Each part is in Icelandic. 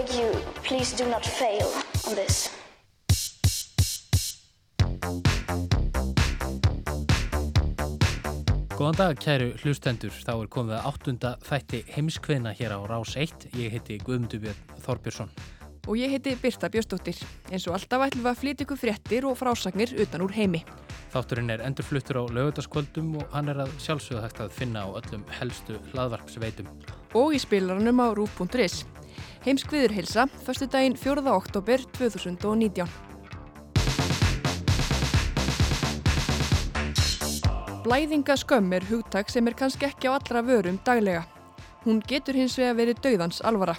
beg you, please do not fail on this. Góðan dag kæru hlustendur, þá er komið að áttunda þætti heimskveðna hér á Rás 1. Ég heiti Guðmundur Björn Þorbjörnsson. Og ég heiti Birta Björnsdóttir. Eins og alltaf ætlum við að flytja ykkur fréttir og frásagnir utan úr heimi. Þátturinn er endurfluttur á lögutaskvöldum og hann er að sjálfsögða hægt að finna á öllum helstu hlaðvarpsveitum. Og í spilaranum á rúf.is. Heimskviður hilsa, förstu daginn 4. oktober 2019. Blæðingaskömm er hugtak sem er kannski ekki á allra vörum daglega. Hún getur hins vega verið dauðans alvara.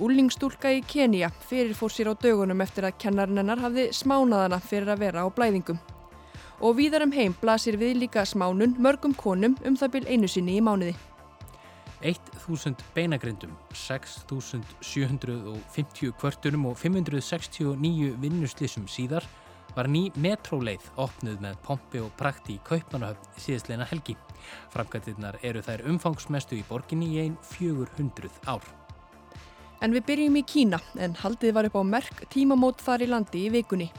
Úlingstúlka í Kenia fyrir fór sér á dögunum eftir að kennarinn hennar hafði smánaðana fyrir að vera á blæðingum. Og víðar um heim blasir við líka smánun mörgum konum um það byl einu sinni í mánuði. 1000 beinagrindum, 6750 kvörtunum og 569 vinnuslissum síðar var ný metróleið opnuð með pompi og prakti í Kaupmannahöfn síðastleina helgi. Framkvæmdirnar eru þær umfangsmestu í borginni í einn 400 ár. En við byrjum í Kína en haldið var upp á merk tímamót þar í landi í vikunni.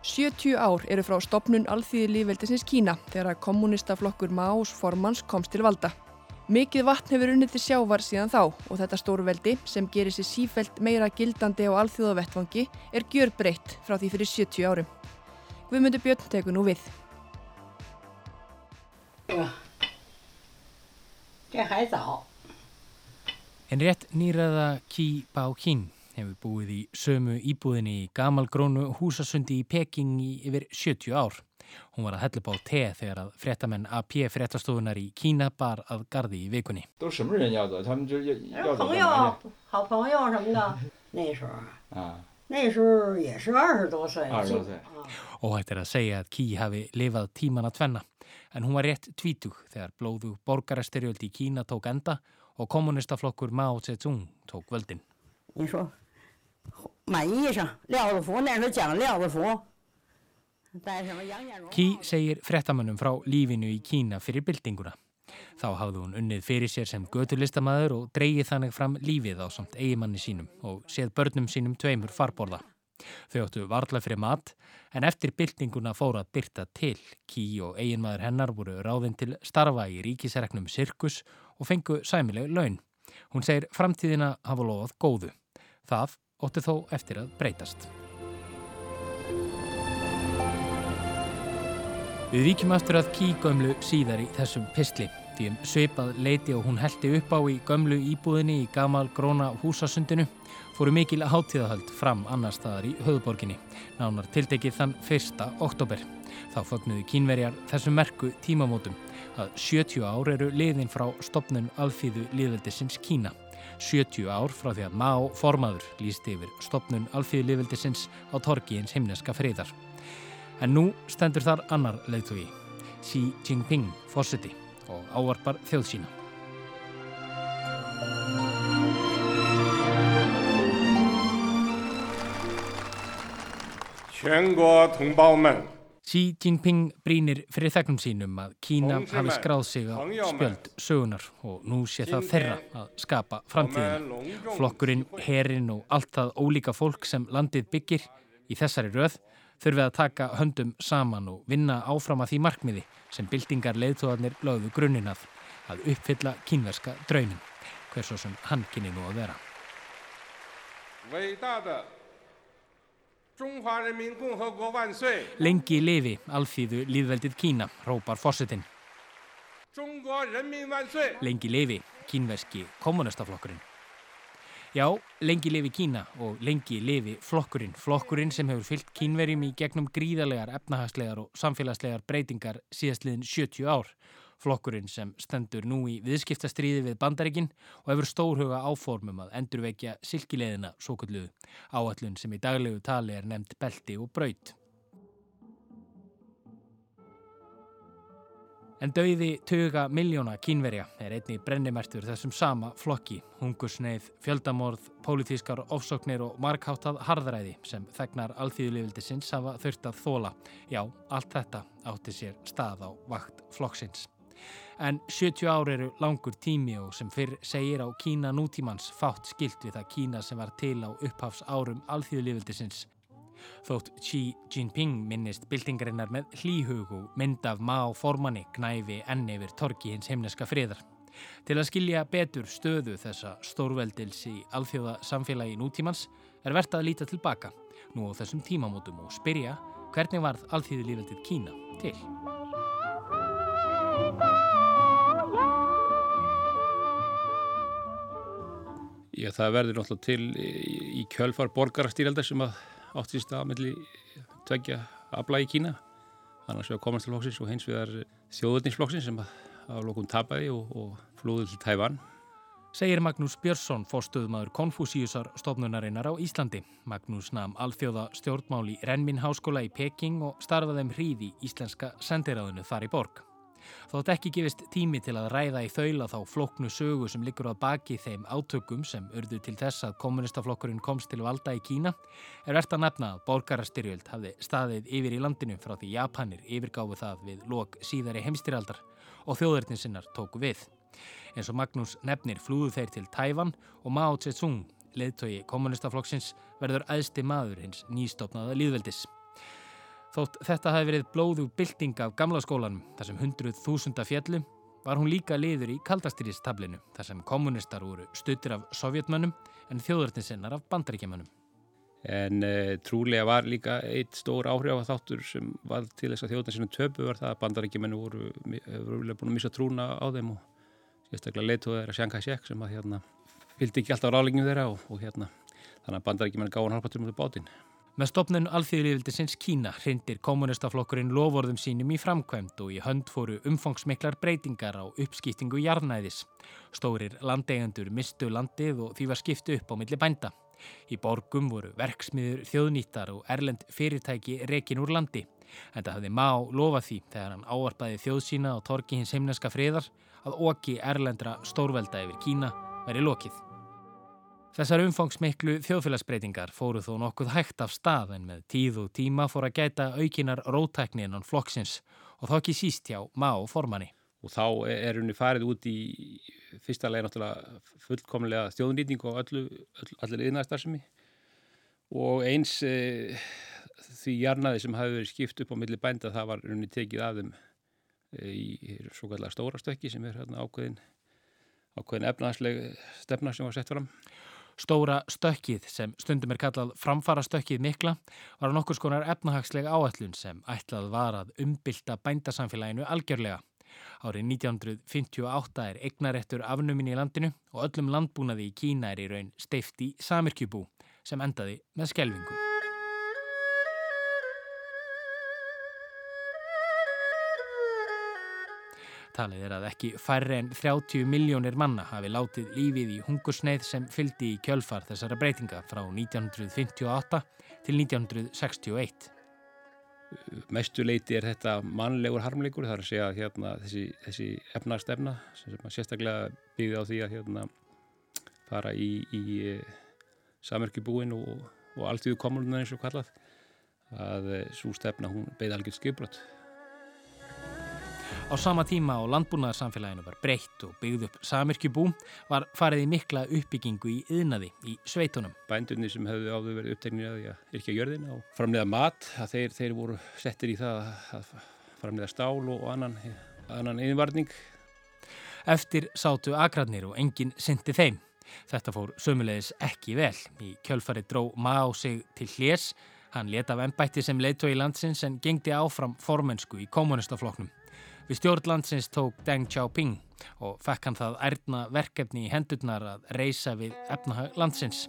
70 ár eru frá stopnun alþýði lífveldisins Kína þegar að kommunistaflokkur Maos formans komst til valda. Mikið vatn hefur unnið til sjávar síðan þá og þetta stórveldi sem gerir sér sífælt meira gildandi á alþjóðavettfangi er gjör breytt frá því fyrir 70 árum. Guðmundur Björn tekur nú við. En rétt nýraða Ki Bao Kin hefur búið í sömu íbúðinni í gamalgrónu húsasundi í Peking í yfir 70 ár. Hún var að hella upp á te þegar að frettamenn AP frettastofunar í Kína bar að gardi í vikunni. Og hægt er að segja að Kí hafi lifað tíman að tvenna. En hún var rétt tvítug þegar blóðu borgarastyrjöld í Kína tók enda og kommunistaflokkur Mao Tse-tung tók völdin. Hún svo, mæn í þessu, ljáðu fó, nærðu tján, ljáðu fó. Ký segir frettamannum frá lífinu í Kína fyrir byltinguna. Þá hafði hún unnið fyrir sér sem göturlistamæður og dreyið þannig fram lífið á samt eigimanni sínum og séð börnum sínum tveimur farborða. Þau áttu varla fyrir mat en eftir byltinguna fóra að byrta til. Ký og eiginmaður hennar voru ráðinn til starfa í ríkisereknum sirkus og fengu sæmileg laun. Hún segir framtíðina hafa lofað góðu. Það ótti þó eftir að breytast. Við víkjum aftur að Ki gömlu síðar í þessum pistli. Því um sveipað leiti og hún heldi upp á í gömlu íbúðinni í gamal gróna húsasundinu fóru mikil hátíðahöld fram annar staðar í höfuborginni, nánar tiltekið þann 1. oktober. Þá fögnuðu kínverjar þessum merku tímamótum að 70 ár eru liðin frá stopnun alþýðu liðveldisins Kína. 70 ár frá því að Mao formaður lísti yfir stopnun alþýðu liðveldisins á torgiins himneska friðar. En nú stendur þar annar leiðtói, Xi Jinping, fórsiti og ávarpar þjóð sína. Xi Jinping brínir fyrir þegnum sínum að Kína hafi skráð sig á spjöld sögunar og nú sé það þeirra að skapa framtíðina. Flokkurinn, herin og allt það ólíka fólk sem landið byggir í þessari röð þurfið að taka höndum saman og vinna áfram að því markmiði sem byltingar leiðtóðarnir lögðu grunninn að að uppfylla kínverska draunin, hverso sem hann kynni nú að vera. Lengi í lifi alþýðu líðveldið Kína, rópar fósitinn. Lengi í lifi kínverski kommunistaflokkurinn. Já, lengi lifi Kína og lengi lifi flokkurinn. Flokkurinn sem hefur fyllt kínverjum í gegnum gríðarlegar efnahagslegar og samfélagslegar breytingar síðastliðin 70 ár. Flokkurinn sem stendur nú í viðskiptastríði við bandaríkinn og hefur stórhuga áformum að endurvekja silkileðina svo kulluðu, áallun sem í daglegu tali er nefnt belti og braut. En dauði tuga miljóna kínverja er einni brennimertur þessum sama flokki, hungursneið, fjöldamorð, pólitískar ofsóknir og markháttað harðræði sem þegnar alþýðulífildisins hafa þurft að þóla. Já, allt þetta átti sér stað á vakt flokksins. En 70 ár eru langur tími og sem fyrr segir á Kína nútímans fátt skilt við það Kína sem var til á upphafs árum alþýðulífildisins Þótt Xi Jinping minnist byltingarinnar með hlýhug og mynd af má formanni knæfi enn yfir torki hins heimneska friðar. Til að skilja betur stöðu þessa stórveldils í alþjóða samfélagi nútímans er verðt að líta tilbaka nú á þessum tímamótum og spyrja hvernig varð alþýði lífaldið Kína til. Já, það verður náttúrulega til í kjölfar borgarastýraldar sem að áttist að melli tveggja afla í Kína annars vegar komanstalflokksins og hins vegar þjóðurnisflokksins sem að aflokum tapaði og, og flúði til Tævan Segir Magnús Björnsson, fórstöðumadur Konfúsíusar stofnunarinnar á Íslandi. Magnús namn alþjóða stjórnmáli Renmin Háskóla í Peking og starfaði um hríð í Íslenska sendiráðinu þar í borg. Þótt ekki gefist tími til að ræða í þaula þá floknu sögu sem liggur á baki þeim átökum sem urðu til þess að kommunistaflokkurinn komst til valda í Kína er verðt að nefna að borgarastyrjöld hafði staðið yfir í landinu frá því Japanir yfirgáfu það við lok síðari heimstyrjaldar og þjóðurnin sinnar tóku við. En svo Magnús nefnir flúðu þeir til Tæfan og Mao Tse-tung, leðtogi kommunistaflokksins, verður aðsti maður hins nýstofnaða líðveldis. Þótt þetta hafi verið blóðug bylting af gamla skólanum þar sem hundruð þúsunda fjallu var hún líka liður í kaldastýristablinu þar sem kommunistar voru stuttir af sovjetmönnum en þjóðurtinsinnar af bandaríkjamönnum. En e, trúlega var líka eitt stór áhrif á þáttur sem var til þess að þjóðurtinsinu töpu var það að bandaríkjamennu voru, voru búin að missa trúna á þeim og sérstaklega leituð þeirra Sjanghai Shek sem að hérna fylgdi ekki alltaf rálegginu þeirra og, og hérna þannig að bandaríkjamennu gáði bátinn. Með stopnun alþýðlífildisins Kína hrindir kommunistaflokkurinn lofórðum sínum í framkvæmt og í hönd fóru umfangsmiklar breytingar á uppskiptingu jarnæðis. Stórir landeigendur mistu landið og því var skiptu upp á milli bænda. Í borgum voru verksmiður, þjóðnýttar og erlend fyrirtæki rekin úr landi. En það hafði má lofa því þegar hann áarpaði þjóðsína og torki hins heimneska friðar að oki erlendra stórvelda yfir Kína veri lokið. Þessar umfangsmiklu þjóðfélagsbreytingar fóru þó nokkuð hægt af stað en með tíð og tíma fór að gæta aukinar rótækni innan flokksins og þá ekki síst hjá má formanni. Og þá er henni farið út í fyrsta leið náttúrulega fullkomlega þjóðnýtning og öllu, öll, allir yðnaðarstarfsemi og eins e, því jarnaði sem hafi verið skipt upp á milli bænda það var henni tekið af þeim e, í svo kallar stóra stökki sem er hérna ákveðin, ákveðin efnaðsleg stefna sem var sett fram. Stóra stökkið sem stundum er kallað framfara stökkið mikla var nokkur skonar efnahagsleg áætlun sem ætlað var að umbylta bændasamfélaginu algjörlega. Árið 1958 er eignarettur afnumin í landinu og öllum landbúnaði í Kína er í raun steift í Samirkjubú sem endaði með skelvingu. Talið er að ekki færre en 30 miljónir manna hafi látið lífið í hungursneið sem fyldi í kjölfar þessara breytinga frá 1958 til 1961. Mestu leiti er þetta mannlegur harmleikur, það er að segja hérna, þessi, þessi efnastefna sem sérstaklega byggði á því að hérna, fara í, í eh, samverkjubúin og, og alltíðu komununar eins og kallað að eh, svo stefna hún beði algjörð skipbrott. Á sama tíma á landbúnaðarsamfélaginu var breytt og byggð upp samirkjubú var farið í mikla uppbyggingu í yðnaði í sveitunum. Bændunni sem hefðu áður verið upptegnið að yrkja jörðina og framlega mat að þeir, þeir voru settir í það að framlega stál og annan, annan yðinvarning. Eftir sátu akradnir og enginn syndi þeim. Þetta fór sömulegis ekki vel. Í kjölfari dró má sig til hljés. Hann leta af ennbætti sem leiðtói landsins en gengdi áfram formensku í kommunistafloknum. Við stjórnlandsins tók Deng Xiaoping og fekk hann það ærna verkefni í hendurnar að reysa við efnahag landsins.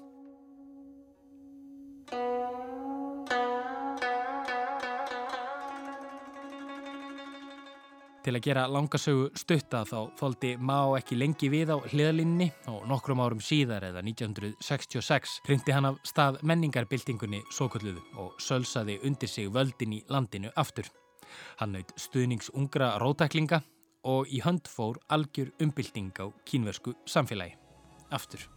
Til að gera langasögu stutta þá þóldi Mao ekki lengi við á hliðalínni og nokkrum árum síðar eða 1966 hrindi hann af stað menningarbyltingunni sókulluðu og sölsaði undir sig völdin í landinu aftur. Hann naut stuðnings ungra rótæklinga og í hönd fór algjör umbylting á kínversku samfélagi. Aftur.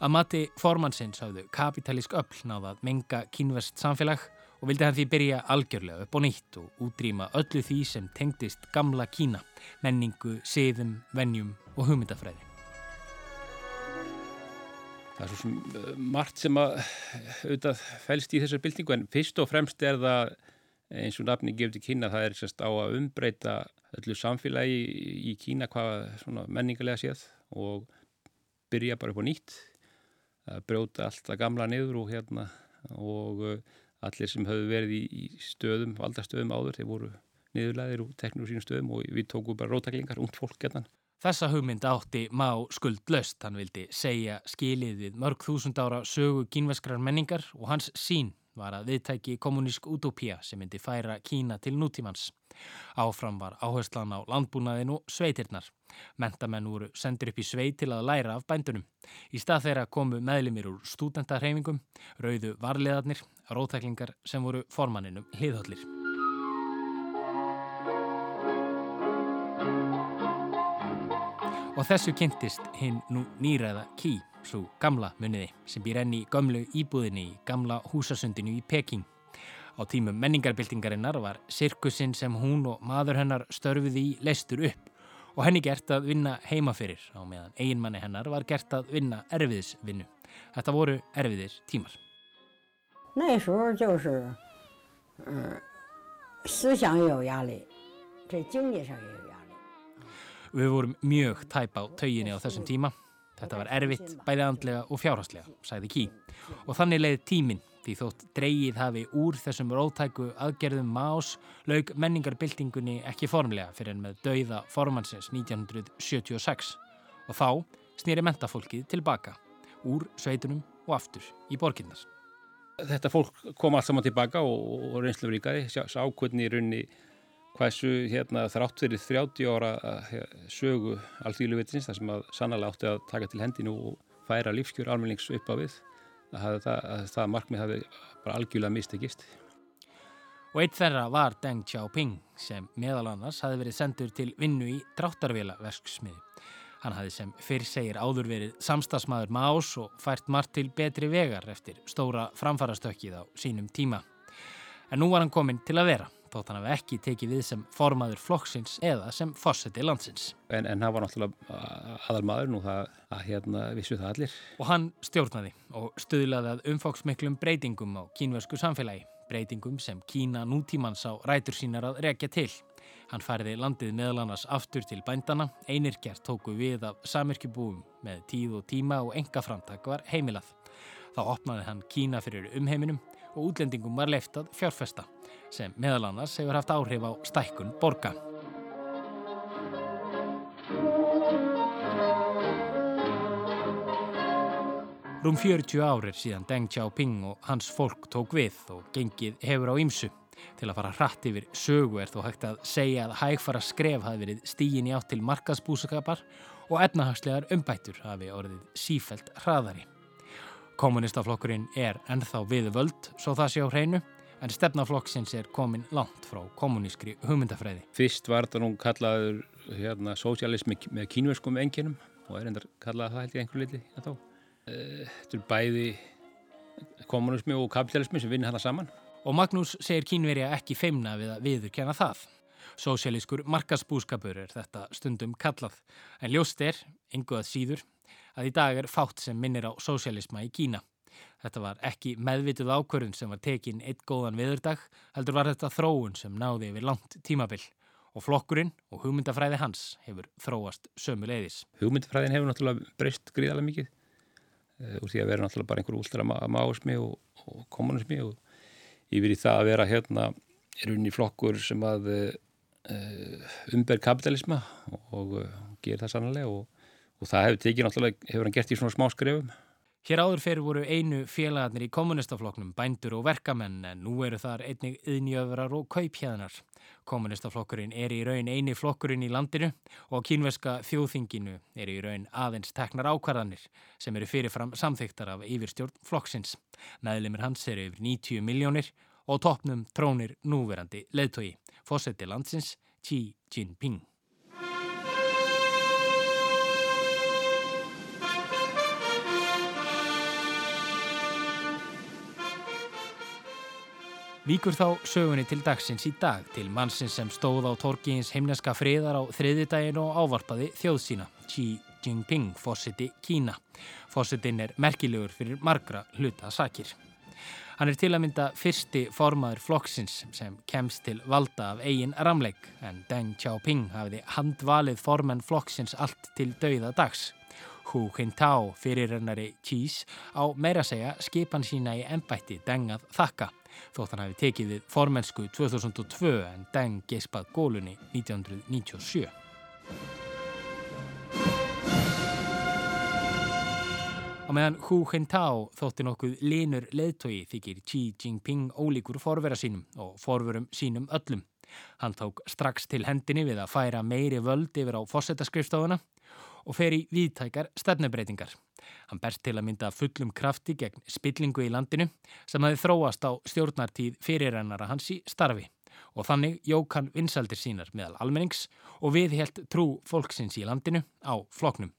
Að mati formansins hafðu kapitalísk öll náðað menga kínverst samfélag og vildi hann því byrja algjörlega upp á nýtt og útrýma öllu því sem tengdist gamla Kína, menningu, siðum, vennjum og hugmyndafræði. Það er svo sem uh, margt sem að auðvitað fælst í þessar byltingu en fyrst og fremst er það eins og nafni gefur til Kína það er sérst á að umbreyta öllu samfélagi í Kína hvað menningarlega séð og byrja bara upp á nýtt að brjóta allt það gamla niður og hérna og uh, allir sem höfðu verið í, stöðum, valdarstöðum áður, þeir voru niðurlæðir og teknir úr sínum stöðum og við tókum bara rótaklingar, ungd fólk getan. Þessa hugmynd átti má skuldlaust, hann vildi segja skilið við mörg þúsund ára sögu kínveskrar menningar og hans sín var að viðtæki kommunísk utopía sem myndi færa Kína til nútímans. Áfram var áherslan á landbúnaðin og sveitirnar. Mentamenn voru sendir upp í sveit til að læra af bændunum. Í stað þeirra komu meðlimir úr stúdentarheimingum, rauðu varleðarnir, rótæklingar sem voru formanninum hliðhóllir. Og þessu kynntist hinn nú nýræða Kí, svo gamla muniði sem býr enni í gömlu íbúðinni í gamla húsasundinu í Peking. Á tímum menningarbyltingarinnar var sirkusinn sem hún og maður hennar störfiði í leistur upp og henni gert að vinna heima fyrir á meðan einmanni hennar var gert að vinna erfiðisvinnu. Þetta voru erfiðir tímar. Nei, svo er uh, þetta... Við vorum mjög tæpa á tauginni á þessum tíma Þetta var erfitt, bæði andlega og fjárhastlega, sagði Kí. Og þannig leiði tíminn því þótt dreigið hafi úr þessum rótæku aðgerðum Más laug menningarbyltingunni ekki formlega fyrir en með dauða formansins 1976 og þá snýri mentafólkið tilbaka úr sveitunum og aftur í borginnar. Þetta fólk kom allt saman tilbaka og, og reynslu ríkaði, sá hvernig í raunni hversu hérna, þrátt fyrir 30 ára að, sögu alþýlu vitsins þar sem að sannlega átti að taka til hendinu og færa lífskjör almennings upp á við að það, að það markmið hafi bara algjörlega mistekist. Og eitt þeirra var Deng Xiaoping sem meðal annars hafi verið sendur til vinnu í dráttarvila verksmiði. Hann hafi sem fyrr segir áður verið samstagsmaður Más og fært margt til betri vegar eftir stóra framfarastökkið á sínum tíma. En nú var hann komin til að vera, þótt hann hafi ekki tekið við sem formaður flokksins eða sem fórseti landsins. En, en hann var náttúrulega aðalmaður nú það að hérna vissu það allir. Og hann stjórnaði og stuðlaði að umfóksmiklum breytingum á kínversku samfélagi. Breytingum sem Kína nútímans á rætur sínar að rekja til. Hann færði landið meðal annars aftur til bændana, einirkjart tóku við af samirkjubúum með tíð og tíma og enga framtak var heimilað. Þá opnaði hann Kína fyrir umheiminum og útlendingum var leift að fjárfesta sem meðal annars hefur haft áhrif á stækkun borga. Rúm 40 árir síðan Deng Xiaoping og hans fólk tók við og gengið hefur á ýmsu. Til að fara hratt yfir sögu er þó hægt að segja að hægfara skref hafi verið stígin í átt til markaðsbúsakapar og etnahagslegar umbættur hafi orðið sífælt hraðari. Kommunistaflokkurinn er ennþá við völd, svo það sé á hreinu, en stefnaflokksins er komin langt frá kommunískri hugmyndafræði. Fyrst var þetta nú kallaður hérna, sósialismi með kínverskum enginum og er endar kallað það held ég einhver liti þá. Þetta er bæði kommunismi og kapitalismi sem vinna hana saman. Og Magnús segir kínverja ekki feimna við að viðurkenna það. Sósialískur markasbúskapur er þetta stundum kallað, en ljóst er, ynguðað síður, að í dag er fátt sem minnir á sósialisma í Kína. Þetta var ekki meðvituð ákvörðun sem var tekin eitt góðan viðurdag, heldur var þetta þróun sem náði yfir langt tímabill. Og flokkurinn og hugmyndafræði hans hefur þróast sömu leiðis. Hugmyndafræðin hefur náttúrulega breyst gríðarlega mikið úr því að vera náttúrulega bara einhver últramáismi og, og kommunismi og yfir í það að vera hérna er unni flokkur sem að uh, umber kapitalisma og uh, gerir það sannlega og, og það hefur tekið náttúrulega, hefur hann gert í svona smá skrefum. Hér áður fyrir voru einu félagarnir í kommunistafloknum, bændur og verkamenn, en nú eru þar einnig yðnjöfrar og kauphjæðnar. Kommunistaflokkurinn er í raun eini flokkurinn í landinu og kínveska þjóðþinginu er í raun aðeins teknar ákvarðanir sem eru fyrirfram samþyktar af yfirstjórn flokksins. Meðlimir hans eru yfir 90 miljónir og toppnum trónir núverandi leðtogi, fósetti landsins Xi Jinping. Víkur þá sögunni til dagsins í dag til mannsins sem stóð á torgiins heimneska friðar á þriðidaginn og ávarpaði þjóð sína, Xi Jinping, fósiti Kína. Fósitin er merkilegur fyrir margra hluta sakir. Hann er til að mynda fyrsti formaður flokksins sem kemst til valda af eigin ramleik en Deng Xiaoping hafiði handvalið formenn flokksins allt til dauða dags. Hu Jintao, fyrirrennari Qís, á meira segja skipan sína í ennbætti Deng að þakka þótt hann hafi tekið við formensku 2002 en Deng geispað gólunni 1997. Á meðan Hu Jintao þótti nokkuð linur leðtogi þykir Xi Jinping ólíkur forvera sínum og forverum sínum öllum. Hann tók strax til hendinni við að færa meiri völd yfir á fósettaskrifstofuna og fer í viðtækar stefnubreitingar. Hann berst til að mynda fullum krafti gegn spillingu í landinu sem hafi þróast á stjórnartíð fyrirrennara hans í starfi og þannig jók hann vinsaldir sínar meðal almennings og viðhelt trú fólksins í landinu á floknum.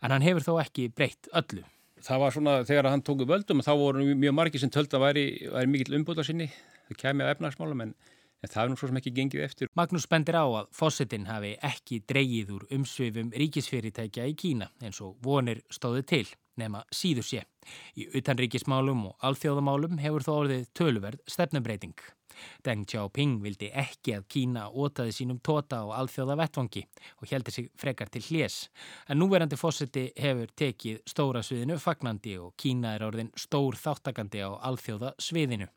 En hann hefur þó ekki breytt öllu. Það var svona þegar hann tóku völdum og þá voru mjög margi sem tölda að væri, væri mikill umbúta sinni. Það kemi af efnarsmálum en en það er nú svo sem ekki gengið eftir. Magnús bendir á að fósittin hafi ekki dreyið úr umsvifum ríkisfyrirtækja í Kína eins og vonir stóðu til nema síður sé. Í utanríkismálum og alþjóðamálum hefur þó orðið töluverð stefnumbreyting. Deng Xiaoping vildi ekki að Kína ótaði sínum tóta á alþjóða vettvangi og heldi sig frekar til hljés. En núverandi fósitti hefur tekið stóra sviðinu fagnandi og Kína er orðin stór þáttakandi á alþjóða sviðinu.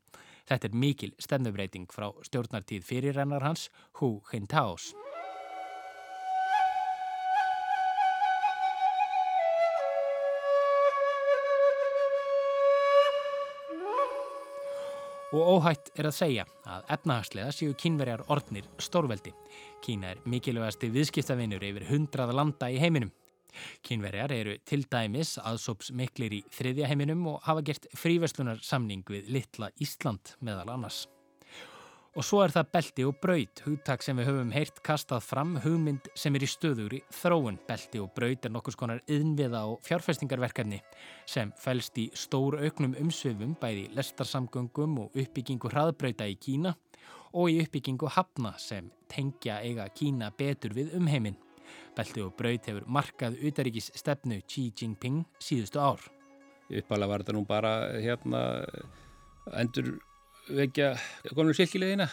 Þetta er mikil stefnubreiting frá stjórnartíð fyrirrennar hans Hu Jintaos. Og óhætt er að segja að efnahagslega séu kínverjar orðnir stórveldi. Kína er mikilvægasti viðskiptavinnur yfir hundrað landa í heiminum. Kínverjar eru til dæmis aðsóps miklir í þriðja heiminum og hafa gert fríverslunar við litla Ísland meðal annars. Og svo er það belti og braut, hugtak sem við höfum heyrt kastað fram, hugmynd sem er í stöður í þróun. Belti og braut er nokkus konar yðnviða og fjárfestingarverkefni sem fælst í stóru auknum umsvifum bæði lestarsamgöngum og uppbyggingu hraðbrauta í Kína og í uppbyggingu hafna sem tengja eiga Kína betur við umheiminn. Belti og braut hefur markað utaríkis stefnu Xi Jinping síðustu ár. Uppala var þetta nú bara hérna endur vekja komlu silkileðina,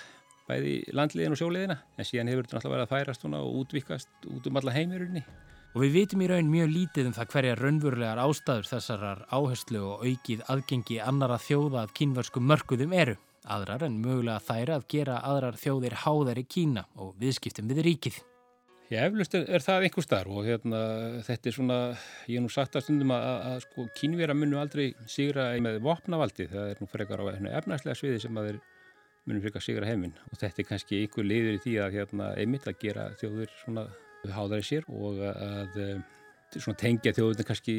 bæði landliðin og sjóleðina, en síðan hefur þetta náttúrulega verið að færast og útvikast út um alla heimurinni. Og við vitum í raun mjög lítið um það hverja raunverulegar ástæður þessarar áherslu og aukið aðgengi annara þjóða að kínversku mörguðum eru. Aðrar en mögulega þær að gera aðrar þjóðir háðar í Kína og viðskiptum við ríkið. Já, eflust er, er það einhver starf og hérna, þetta er svona, ég hef nú sagt að stundum að, að, að sko, kínvera munum aldrei sigra með vopnavaldi, það er nú frekar á efnarslega sviði sem að þeir munum frekar sigra heiminn. Og þetta er kannski einhver liður í því að hérna, einmitt að gera þjóður svona háðari sér og að svona, tengja þjóðurinn kannski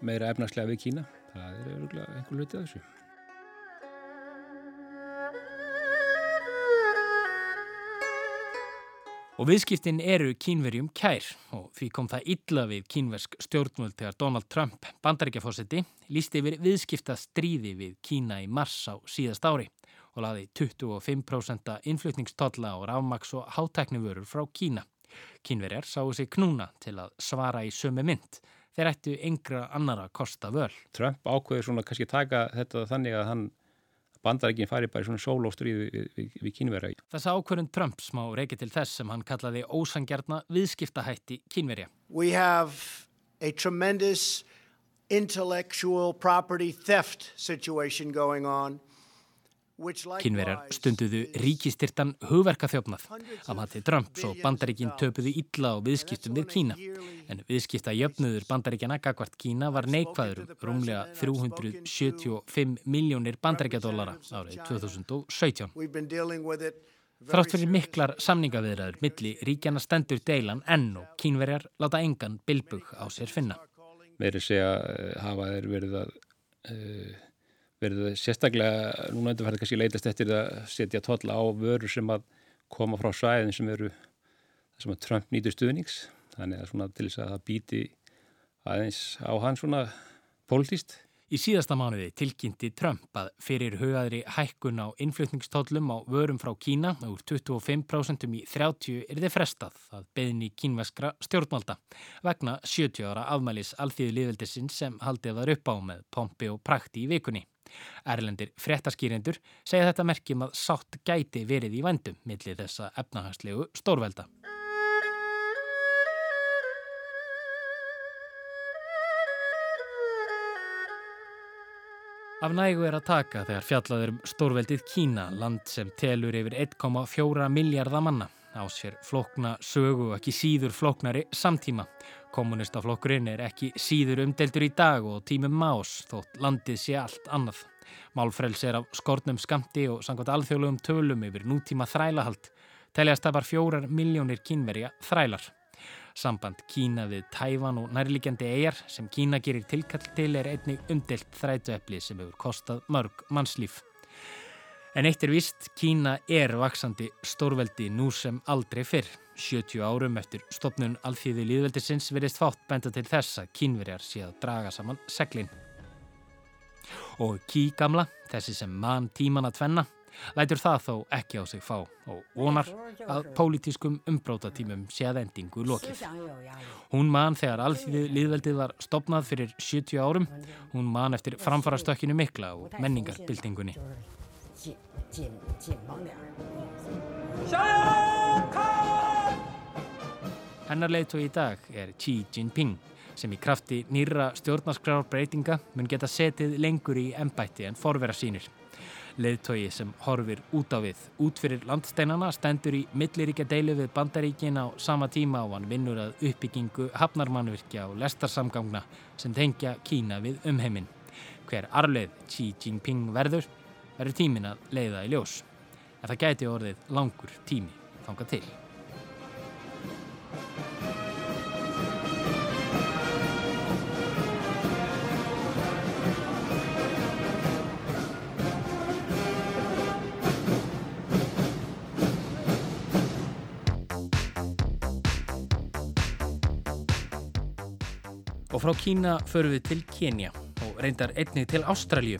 meira efnarslega við Kína, það er einhver hlutið af þessu. Og viðskiptin eru kínverjum kær og því kom það illa við kínversk stjórnvöld þegar Donald Trump, bandarækjafósetti, lísti yfir viðskipta stríði við Kína í mars á síðast ári og laði 25% innflutningstotla á rafmaks og hátæknivörur frá Kína. Kínverjar sáu sig knúna til að svara í sömu mynd. Þeir ættu yngra annara kosta völ. Trump ákveður svona kannski taka þetta þannig að hann bandarækinn fari bara í svona sólóstríði við, við, við kínverja. Þessa ákvörðun Trumps má reykja til þess sem hann kallaði ósangjarna viðskiptahætti kínverja. We have a tremendous intellectual property theft situation going on Kynverjar stunduðu ríkistyrtan hugverkaþjófnað að mati Trumps og bandaríkinn töpuðu illa á viðskiptum við Kína. En viðskipta jöfnuður bandaríkjana gagvart Kína var neikvæður um rúmlega 375 miljónir bandaríkjadólara árið 2017. Þrátt fyrir miklar samningaviðræður milli ríkjana stendur deilan enn og kínverjar láta engan bilbug á sér finna. Verið segja eh, hafa þeir verið að uh, verið sérstaklega, núna endur færði kannski leitast eftir að setja totla á vörur sem að koma frá svæðin sem eru sem að Trump nýtur stuðnings þannig að svona til þess að það býti aðeins á hann svona pólitíst. Í síðasta mánuði tilkynnti Trump að fyrir hugaðri hækkun á innflutningstóllum á vörum frá Kína úr 25% í 30 er þið frestað að beðni kínveskra stjórnmalda vegna 70 ára afmælis alþýðu liðveldisinn sem haldið var upp á með pompi og prakti í vikunni. Erlendir fréttaskýrendur segja þetta merkjum að sátt gæti verið í vendum millir þessa efnahagslegu stórvelda. Af nægu er að taka þegar fjallaður um stórveldið Kína, land sem telur yfir 1,4 miljardar manna á sér flokna sögu ekki síður floknari samtíma. Kommunistaflokkurinn er ekki síður umdeltur í dag og tímum más þótt landið sé allt annað. Málfrels er af skortnum skamti og sangvært alþjóðlegum tölum yfir nútíma þrælahald. Teljast það var fjórar miljónir kínverja þrælar. Samband Kína við Tæfan og nærlíkjandi eigjar sem Kína gerir tilkall til er einnig umdelt þrætuepli sem hefur kostað mörg mannslíf. En eitt er vist, Kína er vaksandi stórveldi nú sem aldrei fyrr. 70 árum eftir stopnun alþýði líðveldisins verist fátt benda til þess að kínverjar sé að draga saman seglinn. Og Kí gamla, þessi sem mann tíman að tvenna, lætur það þó ekki á sig fá og vonar að pólitískum umbrótatímum sé að endingu lokið. Hún man þegar alþýði líðveldið var stopnað fyrir 70 árum, hún man eftir framfarastökkinu mikla og menningarbildingunni. Hennar leiðtói í dag er Xi Jinping sem í krafti nýra stjórnarskrárbreytinga mun geta setið lengur í ennbætti en forvera sínir. Leiðtói sem horfir út á við út fyrir landsteinana stendur í milliríkja deilu við bandaríkin á sama tíma og hann vinnur að uppbyggingu hafnarmannvirkja og lestarsamgangna sem tengja Kína við umheimin. Hver arleið Xi Jinping verður verður tímin að leiða í ljós. En það gæti orðið langur tími þanga til. Og frá Kína förum við til Kenya og reyndar einnig til Ástralju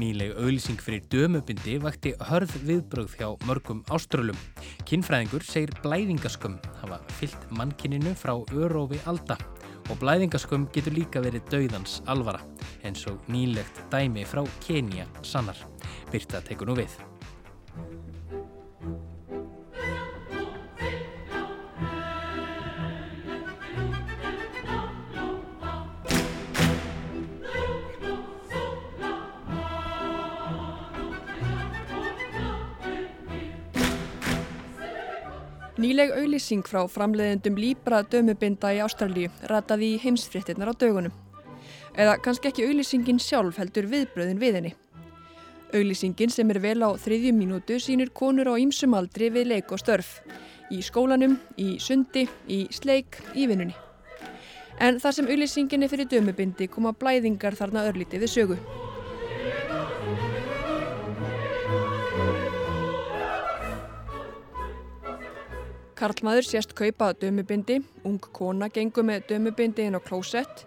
Nýleg auðlýsing fyrir dömubindi vakti hörð viðbröð hjá mörgum áströlum. Kinnfræðingur segir blæðingaskömm hafa fyllt mannkinninu frá örófi alda og blæðingaskömm getur líka verið dauðans alvara eins og nýlegt dæmi frá Kenya sannar. Byrta tekur nú við. Nýleg auðlýsing frá framleiðendum Libra dömubinda í Ástralíu rataði í heimsfrittinnar á dögunum. Eða kannski ekki auðlýsingin sjálf heldur viðbröðin við henni. Auðlýsingin sem er vel á þriðjum mínútu sínur konur á ýmsum aldri við leik og störf. Í skólanum, í sundi, í sleik, í vinnunni. En þar sem auðlýsingin er fyrir dömubindi koma blæðingar þarna örlítið við sögu. Karlmaður sést kaupa dömubindi, ung kona gengur með dömubindi inn á klósett,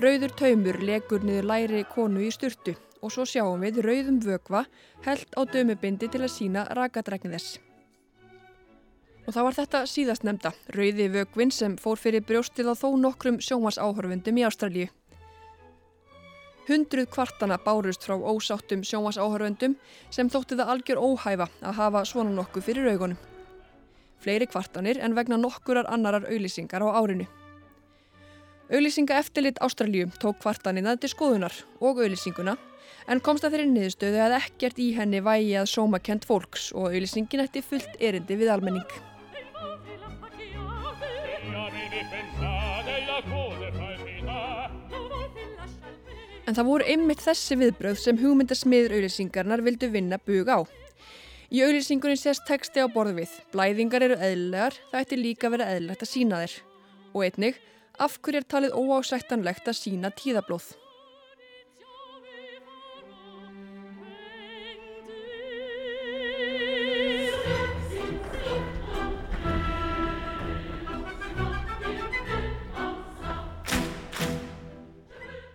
rauður taumur legur niður læri konu í sturtu og svo sjáum við rauðum vögva held á dömubindi til að sína rakadrækni þess. Og þá var þetta síðast nefnda, rauði vögvin sem fór fyrir brjóstið á þó nokkrum sjómasáhörfundum í Ástralju. Hundruð kvartana bárust frá ósáttum sjómasáhörfundum sem þótti það algjör óhæfa að hafa svona nokkuð fyrir augunum fleiri kvartanir en vegna nokkurar annarar auðlýsingar á árinu. Auðlýsinga eftirlit Ástralju tók kvartanina til skoðunar og auðlýsinguna en komst að þeirri niðurstöðu að ekkert í henni vægi að sómakent fólks og auðlýsingin ætti fullt erindi við almenning. En það voru einmitt þessi viðbröð sem hugmyndasmiður auðlýsingarnar vildu vinna bug á. Í auðlýsingunni sést texti á borðu við. Blæðingar eru eðlegar, það ætti líka verið eðlegt að sína þeir. Og einnig, af hverju er talið óásættanlegt að sína tíðablóð?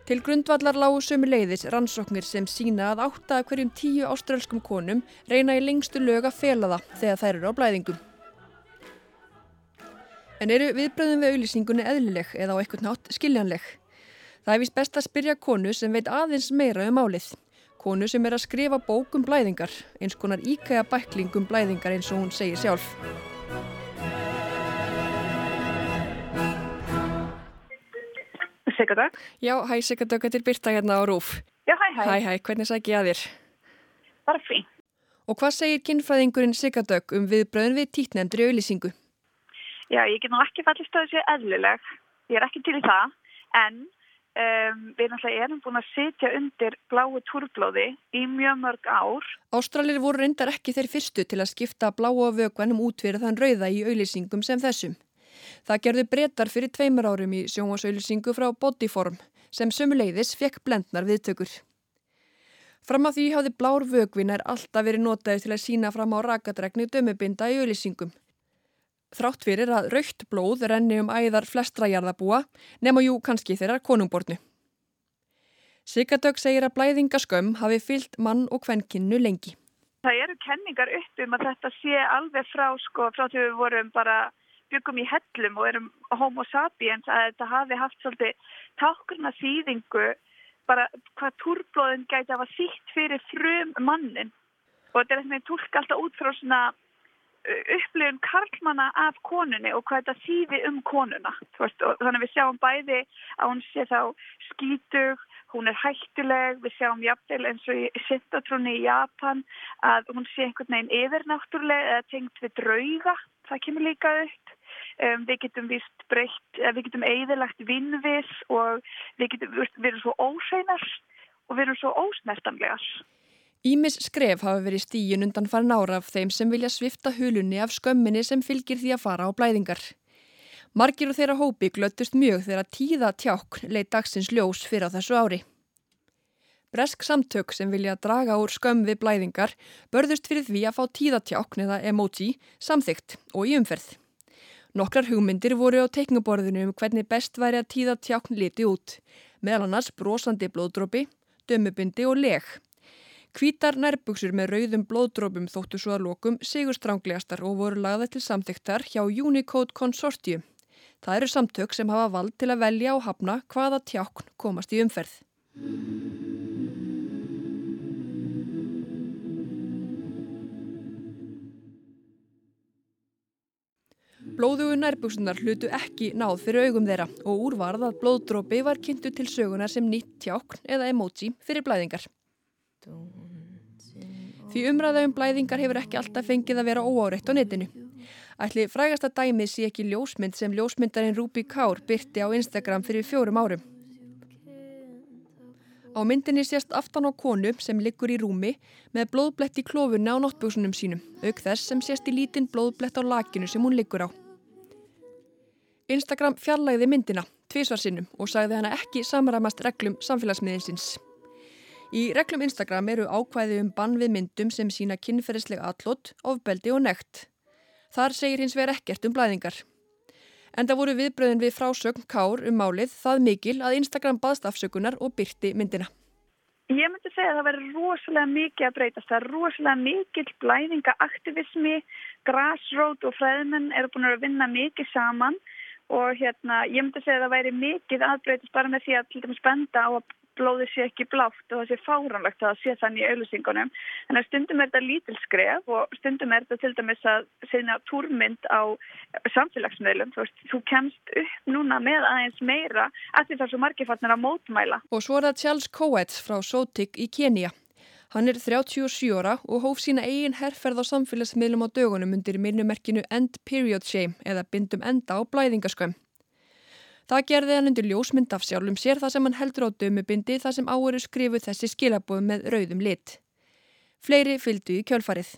Til grundvallar lágu sömu leiðis rannsóknir sem sína að átta af hverjum tíu áströlskum konum reyna í lengstu lög að fela það þegar þær eru á blæðingum. En eru viðbröðum við auðlýsingunni eðlileg eða á eitthvað nátt skiljanleg? Það er vist best að spyrja konu sem veit aðeins meira um álið. Konu sem er að skrifa bókum blæðingar, eins konar íkæða bæklingum blæðingar eins og hún segir sjálf. Sigurdögg. Já, hæ Sigurdögg, þetta er Birta hérna á Rúf. Já, hæ, hæ. Hæ, hæ, hvernig sæk ég að þér? Bara fín. Og hvað segir kynfræðingurinn Sigurdögg um viðbröðin við títnefndur í auðlýsingu? Já, ég get nú ekki fallist að þessu eðlileg. Ég er ekki til í það, en um, við náttúrulega erum búin að sitja undir bláu túrblóði í mjög mörg ár. Ástralir voru reyndar ekki þeir fyrstu til að skipta bláa vögvanum út fyrir þann rauða í auðlýsingum sem þessum. Það gerðu breytar fyrir tveimur árum í sjónvásauðlýsingu frá Bodyform sem sömuleiðis fekk blendnar viðtökur. Fram að því hafði blár vögvinar alltaf verið notaði til að sína fram á rakadregni dömubinda í auðlýsingum. Þrátt fyrir að raukt blóð renni um æðar flestra jarðabúa nema jú kannski þeirra konungbornu. Sigardögg segir að blæðingaskömm hafi fyllt mann og kvenkinnu lengi. Það eru kenningar upp um að þetta sé alveg frá sko frá því við vorum bara byggum í hellum og erum homo sapiens að þetta hafi haft svolítið tákurna þýðingu bara hvað túrblóðin gæti að hafa þýtt fyrir frum mannin. Og þetta er eitthvað með tólk alltaf út frá svona upplifun karlmanna af konunni og hvað þetta þýði um konuna. Veist, þannig að við sjáum bæði að hún sé þá skítug hún er hættuleg, við sjáum jafnvel eins og í sintatrúni í Japan að hún sé einhvern veginn yfirnáttúrleg eða tengt við drauga. Það kemur líka upp Um, við getum vist breytt, við getum eigðilagt vinnvis og við getum verið svo óseinar og verið svo ósnertanlegar. Ímis skref hafa verið stíin undan farin ára af þeim sem vilja svifta hulunni af skömminni sem fylgir því að fara á blæðingar. Margir og þeirra hópi glöttust mjög þegar tíða tjálk leitt dagsins ljós fyrir á þessu ári. Bresk samtök sem vilja draga úr skömm við blæðingar börðust fyrir því að fá tíðatjákn eða emoji samþygt og í umferð. Nokkrar hugmyndir voru á teiknuborðinu um hvernig best væri að tíða tjákn liti út, meðal annars brosandi blóðdrópi, dömubindi og leg. Hvítar nærbuksur með rauðum blóðdrópum þóttu svo að lokum sigurstránglegastar og voru lagða til samþyktar hjá Unicode Consortium. Það eru samtök sem hafa vald til að velja og hafna hvaða tjákn komast í umferð. Blóðugu nærbuksunar hlutu ekki náð fyrir augum þeirra og úrvarð að blóðdrópi var kynntu til sögunar sem nýtt tjákn eða emoji fyrir blæðingar. Því umræða um blæðingar hefur ekki alltaf fengið að vera óáreitt á netinu. Ætli frægasta dæmi sé ekki ljósmynd sem ljósmyndarinn Rúbi Kár byrti á Instagram fyrir fjórum árum. Á myndinni sést aftan á konu sem liggur í rúmi með blóðblett í klófunni á náttbúsunum sínum, auk þess sem sést í lítinn blóðblett á lakinu sem hún liggur á. Instagram fjarlægði myndina, tvísvarsinnum, og sagði hana ekki samræmast reglum samfélagsmiðinsins. Í reglum Instagram eru ákvæði um bann við myndum sem sína kynferðislega allot, ofbeldi og nekt. Þar segir hins vegar ekkert um blæðingar. En það voru viðbröðin við frásögn Kár um málið það mikil að Instagram baðst afsökunar og byrti myndina. Ég myndi segja að það verður rosalega mikið að breytast. Það er rosalega mikil blæðingaaktivismi, grassroot og fræðmenn eru búin að vinna mikið saman og hérna, ég myndi segja að það væri mikið aðbreytast bara með því að til dæmis benda á að blóði sé ekki blátt og það sé fáranlegt að það sé þannig í auðlýsingunum. En stundum er þetta lítil skref og stundum er þetta til dæmis að segna túrmynd á samfélagsmiðlum. Þú, veist, þú kemst upp núna með aðeins meira að því það er svo margifarnir að mótmæla. Og svo er það Charles Coates frá Sotik í Kenya. Hann er 37 ára og hóf sína eigin herrferð á samfélagsmiðlum á dögunum undir minnumerkinu End Period Shame eða bindum enda á blæðingaskömm. Það gerði hann undir ljósmynd af sjálfum sér þar sem hann heldur á dömubindi þar sem áveru skrifu þessi skilabóð með rauðum lit. Fleiri fylgdu í kjölfarið.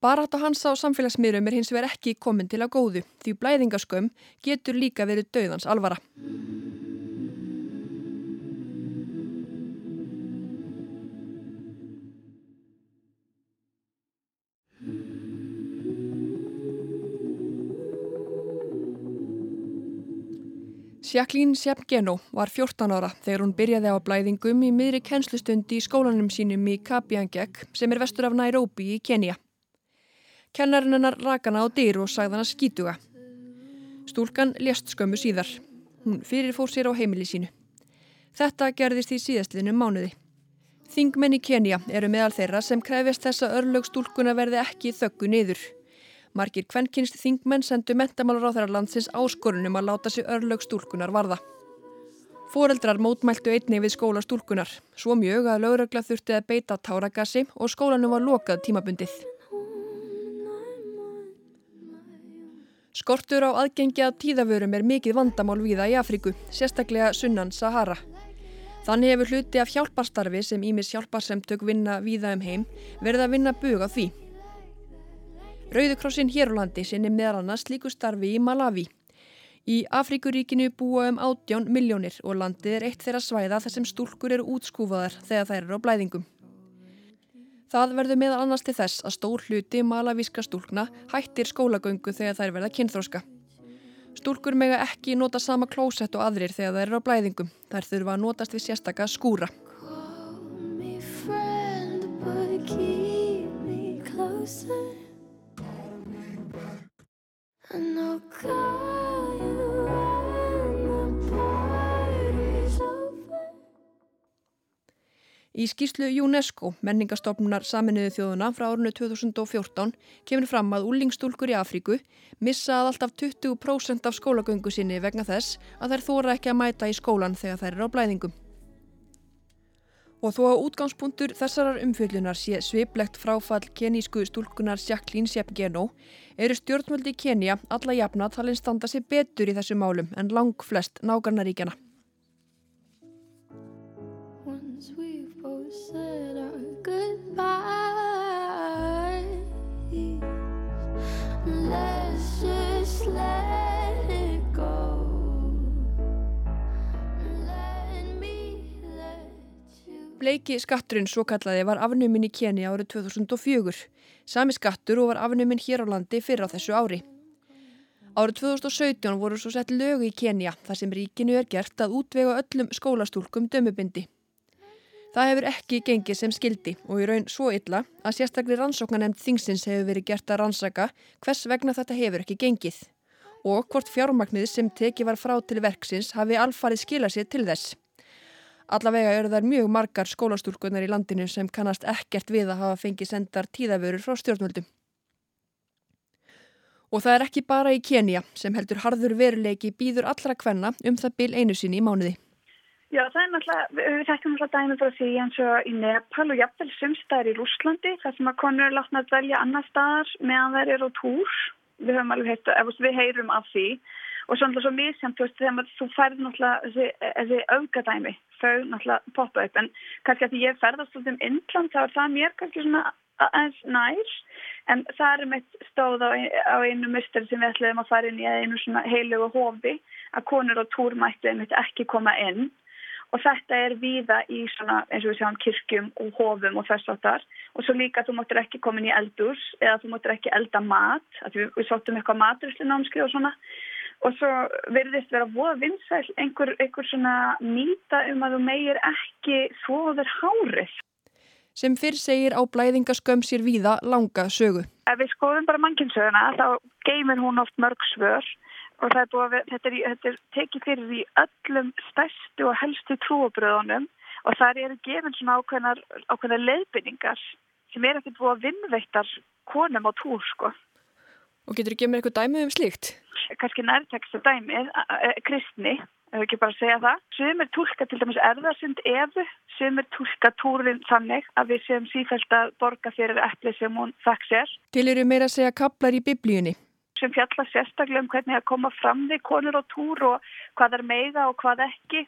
Barat á hans á samfélagsmiðlum er hins vegar ekki komin til að góðu því blæðingaskömm getur líka verið döðans alvara. Jacqueline Sjepgeno var 14 ára þegar hún byrjaði á blæðingum í miðri kennslustundi í skólanum sínum í Kabiangek sem er vestur af Nairobi í Kenya. Kennarinn hennar rakana á dyr og að skítuga. Stúlkan lést skömmu síðar. Hún fyrirfór sér á heimili sínu. Þetta gerðist í síðastliðnum mánuði. Þingmenn í Kenya eru meðal þeirra sem krefjast þessa örlögstúlkuna verði ekki þöggu niður. Markir kvennkynst þingmenn sendu mentamálur á þeirra landsins áskorunum að láta sig örlög stúlkunar varða. Fóreldrar mótmæltu einni við skóla stúlkunar, svo mjög að lögregla þurfti að beita táragassi og skólanum var lokað tímabundið. Skortur á aðgengi að tíðavörum er mikið vandamál viða í Afríku, sérstaklega sunnan Sahara. Þannig hefur hluti af hjálparstarfi sem Ímis hjálparsemtök vinna viða um heim verið að vinna bug á því. Rauðukrossin hér á landi sinni meðal annars líku starfi í Malawi. Í Afríkuríkinu búa um 18 miljónir og landið er eitt þeirra svæða þar sem stúlkur eru útskúfaðar þegar þær eru á blæðingum. Það verður meðal annars til þess að stór hluti malavíska stúlkna hættir skólagöngu þegar þær verða kynþróska. Stúlkur mega ekki nota sama klósett og aðrir þegar þær eru á blæðingum. Þær þurfa að notast við sérstaka skúra. Í skýrslu UNESCO, menningastofnunar saminuðu þjóðuna frá árunni 2014, kemur fram að úlingstúlkur í Afríku missa að alltaf 20% af skólagöngu sinni vegna þess að þær þóra ekki að mæta í skólan þegar þær eru á blæðingum. Og þó að útgangspunktur þessarar umfjöllunar sé sviplegt fráfall kenísku stúlkunar Jacqueline Sjepgeno eru stjórnvöldi Kenya alla jafna talin standa sér betur í þessu málum en lang flest nágarnaríkjana. Let's just let Bleiki skatturinn svo kallaði var afnumin í Keni árið 2004. Sami skattur og var afnumin hér á landi fyrir á þessu ári. Árið 2017 voru svo sett lögu í Kenya þar sem ríkinu er gert að útvega öllum skólastúlkum dömubindi. Það hefur ekki gengið sem skildi og í raun svo illa að sérstaklega rannsóknanemnd þingsins hefur verið gert að rannsaka hvers vegna þetta hefur ekki gengið og hvort fjármagnið sem teki var frá til verksins hafi alfarið skilað sér til þess. Allavega eru þær mjög margar skólastúlkunar í landinu sem kannast ekkert við að hafa fengið sendar tíðavörur frá stjórnvöldum. Og það er ekki bara í Kenya sem heldur harður veruleiki býður allra kvenna um það bil einu sinni í mánuði. Já, það er náttúrulega, við þekkjum náttúrulega dæmi frá því eins og í Nepal og jafnvel sumstaðar í Rúslandi þar sem að konur er látna að velja annar staðar meðan þær eru á túr. Við höfum alveg heitt, við heyrum af því og svo náttúrulega svo mísjönd, þú veist, þegar þú færð náttúrulega þessi, þessi augadæmi, þau náttúrulega poppa upp, en kannski að því ég ferðast út um Indland, þá er það mér kannski svona aðeins nær, en það er meitt stóð á, á einu misteri sem við ætlum að fara inn í einu svona heilu og hofi, að konur og túrmættu einmitt ekki koma inn. Og þetta er víða í svona eins og við sjáum kirkjum og hofum og þess áttar og svo líka þú móttir ekki komin í eldurs eða þú móttir ekki elda mat við, við sóttum eitthvað maturuslu námskri og svona og svo verðist vera voða vinsæl einhver, einhver svona nýta um að þú meir ekki þóður hárið sem fyrr segir á blæðingaskömm sér víða langa sögu. Ef við skoðum bara mannkinsöguna þá geymir hún oft mörg svör og er að, þetta, er, þetta er tekið fyrir í öllum stærstu og helstu trúabröðunum og þar eru gefin svona ákveðnar, ákveðnar leiðbynningar sem er ekkert búið að vinnveittar konum á túr sko. Og getur þú gefið mér eitthvað dæmið um slíkt? Kanski nærteksta dæmið, kristni, ef ekki bara segja það. Sumir tólka til dæmis erðarsund efu, sumir tólka túrin þannig að við séum sífælt að borga fyrir eftir sem hún þakk sér. Til eru meira að segja kaplar í biblíunni sem fjalla sérstaklega um hvernig að koma fram við konur á túr og hvað er meiga og hvað ekki.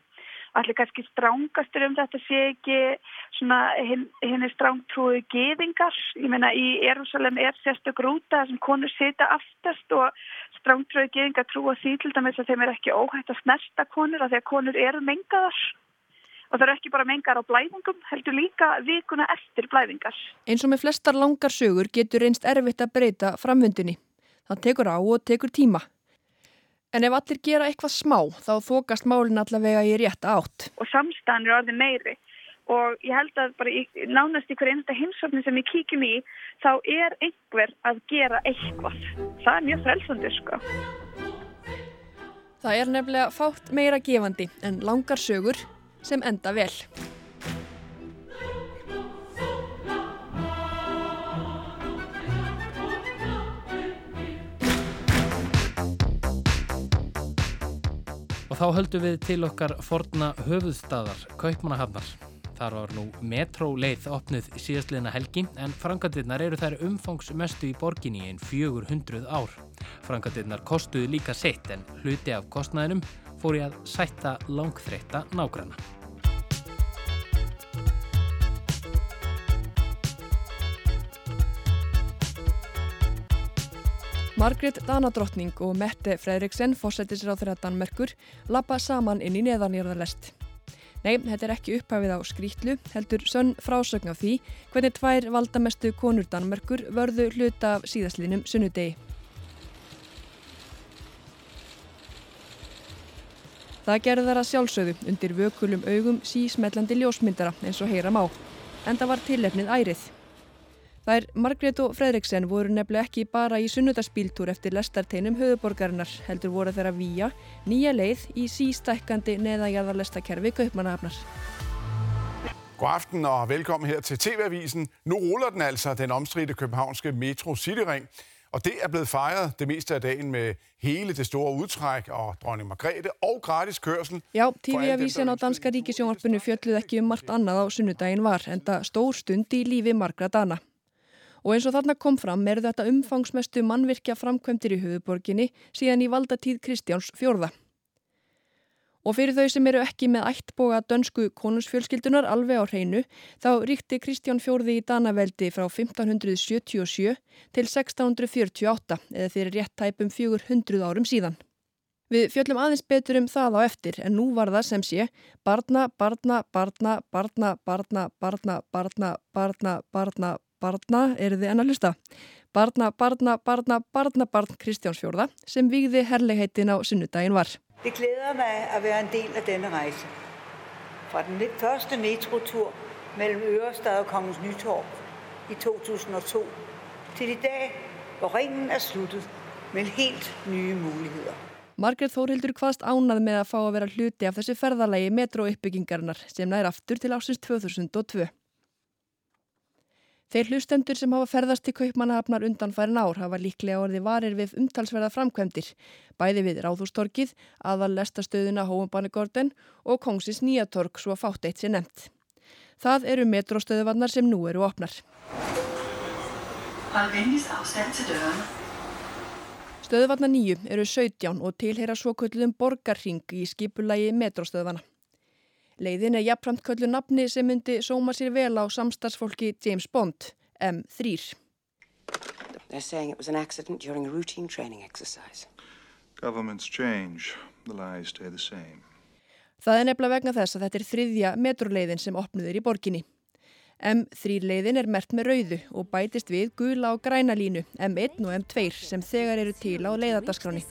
Allir kannski strángastur um þetta sé ekki hinn hin er strángtrúi geðingar. Ég meina í Erúsalem er sérstök rúta sem konur sita aftast og strángtrúi geðingar trúa því til dæmis að þeim er ekki óhægt að snerta konur af því að konur eru mengaðar. Og það eru ekki bara mengar á blæðingum, heldur líka vikuna eftir blæðingar. Eins og með flestar langar sögur getur einst erfitt að breyta framvöndinni. Það tekur á og tekur tíma. En ef allir gera eitthvað smá þá þokast málinn allavega í rétt átt. Og samstæðan er orðið meiri og ég held að bara í, nánast í hverju einsta hinsofni sem við kíkjum í þá er einhver að gera eitthvað. Það er mjög frelsandi sko. Það er nefnilega fátt meira gefandi en langar sögur sem enda vel. Þá höldum við til okkar forna höfuðstadar, Kaupmannahafnar. Þar var nú metróleið opnuð síðastliðna helgi en frangatirnar eru þær umfangsmestu í borginni einn 400 ár. Frangatirnar kostuðu líka sitt en hluti af kostnæðinum fór í að sætta langþreytta nágranna. Margret Danadrottning og Mette Fredriksen, fósættisir á þeirra Danmerkur, lappa saman inn í neðanjörðarlest. Nei, þetta er ekki upphafið á skrítlu, heldur sönn frásögn af því hvernig tvær valdamestu konur Danmerkur vörðu hluta af síðastlinum sunnudegi. Það gerði þar að sjálfsögðu undir vökulum augum sísmellandi ljósmyndara eins og heyra má, en það var tilefnið ærið. Þær Margrét og Fredriksen voru nefnilega ekki bara í sunnudagsbíltúr eftir lestarteinum höfuborgarinnar heldur voru þeirra víja nýja leið i sístækkandi neðanjarðarlestakerfi Kaupmannahafnar. God aften og velkommen her til TV-avisen. Nu ruller den altså, den omstridte københavnske Metro Cityring. Og det er blevet fejret det meste af dagen med hele det store udtræk og dronning Margrethe og gratis kørsel. Já, TV-avísin á Danska ríkisjónvarpinu fjölluð ekki um margt annað á sunnudaginn var en það stór stund í lífi margra dana. Og eins og þarna kom fram er þetta umfangsmestu mannvirkja framkvæmtir í höfuborginni síðan í valdatíð Kristjáns fjórða. Og fyrir þau sem eru ekki með ættboga dönsku konungsfjölskyldunar alveg á hreinu, þá ríkti Kristján fjórði í Danaveldi frá 1577 til 1648 eða fyrir rétt tæpum 400 árum síðan. Við fjöllum aðeins betur um það á eftir en nú var það sem sé barna, barna, barna, barna, barna, barna, barna, barna, barna, barna, eru þið enn að hlusta? Barna, barna, barna, barna, barn Kristjáns fjórða sem vigði herlegheitin á sunnudagin var. Det glæder mig at være en del af denne rejse. Fra den første metrotur mellem Ørestad og Kongens Nytorv i 2002 til i dag, hvor ringen er sluttet med helt nye muligheder. Margret Þórildur hvaðst ánað með að fá að vera hluti af þessu ferðalagi metróuppbyggingarinnar sem nær aftur til ásins 2002. Þeir hlustendur sem hafa ferðast til kaupmannahafnar undanfærin ár hafa líklega orði varir við umtalsverða framkvæmdir, bæði við Ráðhústorkið, aðal lestastöðuna Hóumbanegorden og Kongsins Nýjatork svo fátt eitt sér nefnt. Það eru metróstöðuvannar sem nú eru opnar. Stöðuvannar nýju eru 17 og tilheyra svo kvöldum borgarring í skipulagi metróstöðuvana. Leiðin er jafnframt köllu nafni sem myndi sóma sér vel á samstagsfólki James Bond, M3. They're saying it was an accident during a routine training exercise. Governments change, the lies stay the same. Það er nefnilega vegna þess að þetta er þriðja metroleiðin sem opnuður í borginni. M3 leiðin er mert með rauðu og bætist við gula og græna línu M1 og M2 sem þegar eru til á leiðardaskráni.